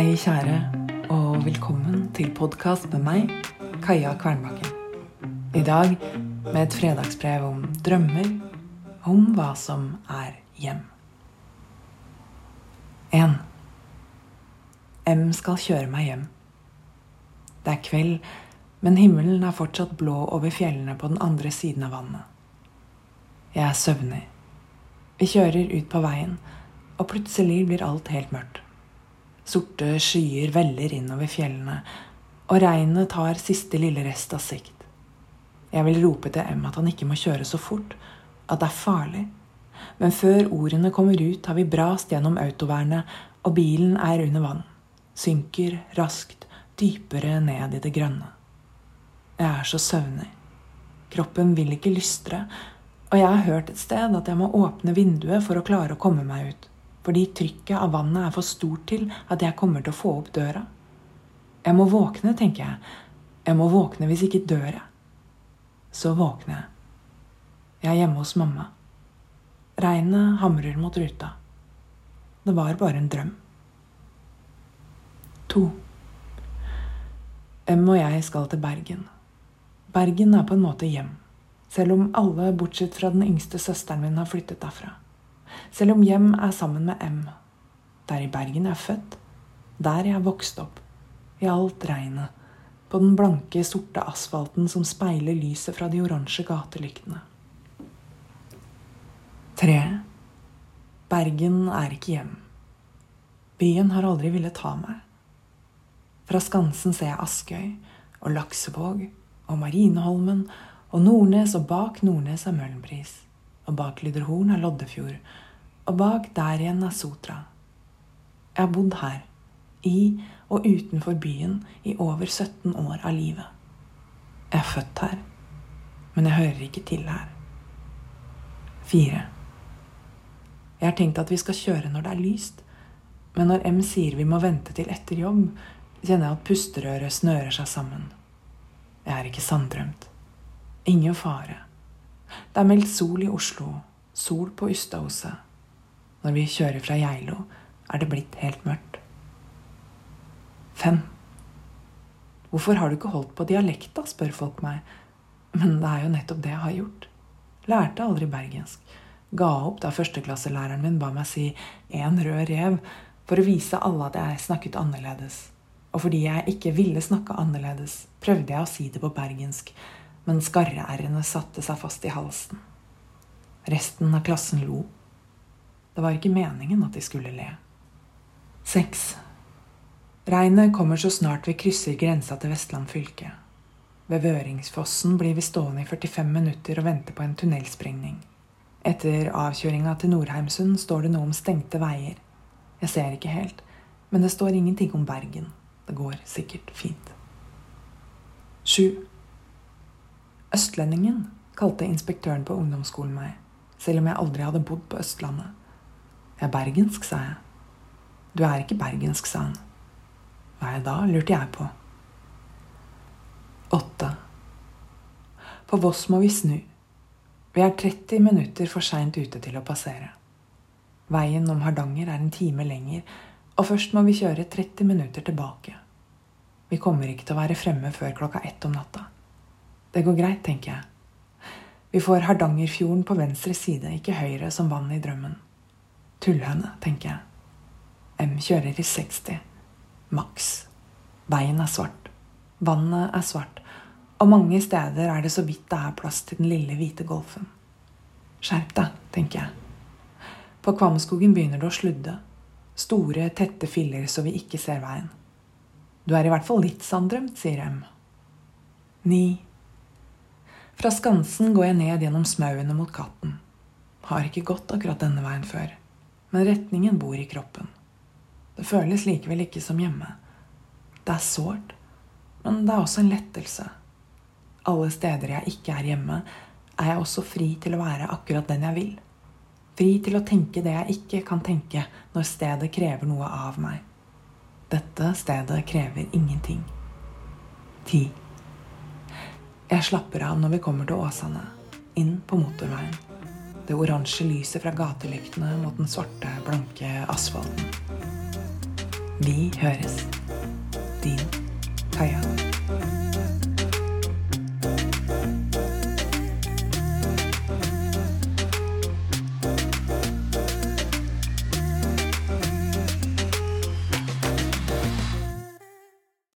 Hei, kjære, og velkommen til podkast med meg, Kaja Kvernbakken. I dag med et fredagsbrev om drømmer, om hva som er hjem. 1. M skal kjøre meg hjem. Det er kveld, men himmelen er fortsatt blå over fjellene på den andre siden av vannet. Jeg er søvnig. Vi kjører ut på veien, og plutselig blir alt helt mørkt. Sorte skyer veller innover fjellene, og regnet tar siste lille rest av sikt. Jeg vil rope til M at han ikke må kjøre så fort, at det er farlig. Men før ordene kommer ut, har vi brast gjennom autovernet, og bilen er under vann. Synker raskt, dypere ned i det grønne. Jeg er så søvnig. Kroppen vil ikke lystre, og jeg har hørt et sted at jeg må åpne vinduet for å klare å komme meg ut, fordi trykket av vannet er for stort til at jeg kommer til å få opp døra. Jeg må våkne, tenker jeg. Jeg må våkne hvis ikke dør jeg. Så våkner jeg. Jeg er hjemme hos mamma. Regnet hamrer mot ruta. Det var bare en drøm. To. M og jeg skal til Bergen. Bergen er på en måte hjem, selv om alle bortsett fra den yngste søsteren min har flyttet derfra. Selv om hjem er sammen med M. Det er i Bergen jeg er født. Der jeg er vokst opp. I alt regnet på den blanke, sorte asfalten som speiler lyset fra de oransje gatelyktene. Tre. Bergen er ikke hjem. Byen har aldri villet ta meg. Fra Skansen ser jeg Askøy og Laksevåg og Marineholmen og Nordnes, og bak Nordnes er Møhlenpris. Og bak Lyderhorn er Loddefjord. Og bak der igjen er Sotra. Jeg har bodd her, i og utenfor byen i over 17 år av livet. Jeg er født her, men jeg hører ikke til her. Fire. Jeg har tenkt at vi skal kjøre når det er lyst, men når M sier vi må vente til etter jobb, kjenner jeg at pusterøret snører seg sammen. Jeg er ikke sanndrømt. Ingen fare. Det er meldt sol i Oslo, sol på Ustadhuset. Når vi kjører fra Geilo, er det blitt helt mørkt. Fem. Hvorfor har du ikke holdt på dialekta, spør folk meg. Men det er jo nettopp det jeg har gjort. Lærte aldri bergensk. Ga opp da førsteklasselæreren min ba meg si 'en rød rev' for å vise alle at jeg snakket annerledes. Og fordi jeg ikke ville snakke annerledes, prøvde jeg å si det på bergensk, men skarre-r-ene satte seg fast i halsen. Resten av klassen lo. Det var ikke meningen at de skulle le. Seks. Regnet kommer så snart vi krysser grensa til Vestland fylke. Ved Vøringsfossen blir vi stående i 45 minutter og vente på en tunnelsprengning. Etter avkjøringa til Nordheimsund står det noe om stengte veier. Jeg ser ikke helt, men det står ingenting om Bergen. Det går sikkert fint. Sju. Østlendingen, kalte inspektøren på ungdomsskolen meg, selv om jeg aldri hadde bodd på Østlandet. Jeg er bergensk, sa jeg. Du er ikke bergensk, sa han. Hva er jeg da, lurte jeg på. Åtte. På Voss må vi snu. Vi er 30 minutter for seint ute til å passere. Veien om Hardanger er en time lenger, og først må vi kjøre 30 minutter tilbake. Vi kommer ikke til å være fremme før klokka ett om natta. Det går greit, tenker jeg. Vi får Hardangerfjorden på venstre side, ikke høyre som vann i drømmen. Tullhøne, tenker jeg. M kjører i 60 maks. Veien er svart. Vannet er svart. Og mange steder er det så vidt det er plass til den lille, hvite golfen. Skjerp deg, tenker jeg. På Kvamskogen begynner det å sludde. Store, tette filler så vi ikke ser veien. Du er i hvert fall litt sanddrømt, sier M. Ni. Fra Skansen går jeg ned gjennom smauene mot Katten. Har ikke gått akkurat denne veien før, men retningen bor i kroppen. Det føles likevel ikke som hjemme. Det er sårt, men det er også en lettelse. Alle steder jeg ikke er hjemme, er jeg også fri til å være akkurat den jeg vil. Fri til å tenke det jeg ikke kan tenke når stedet krever noe av meg. Dette stedet krever ingenting. Ti. Jeg slapper av når vi kommer til Åsane, inn på motorveien. Det oransje lyset fra gatelyktene mot den svarte, blanke asfalten. Vi høres. Din Kaja.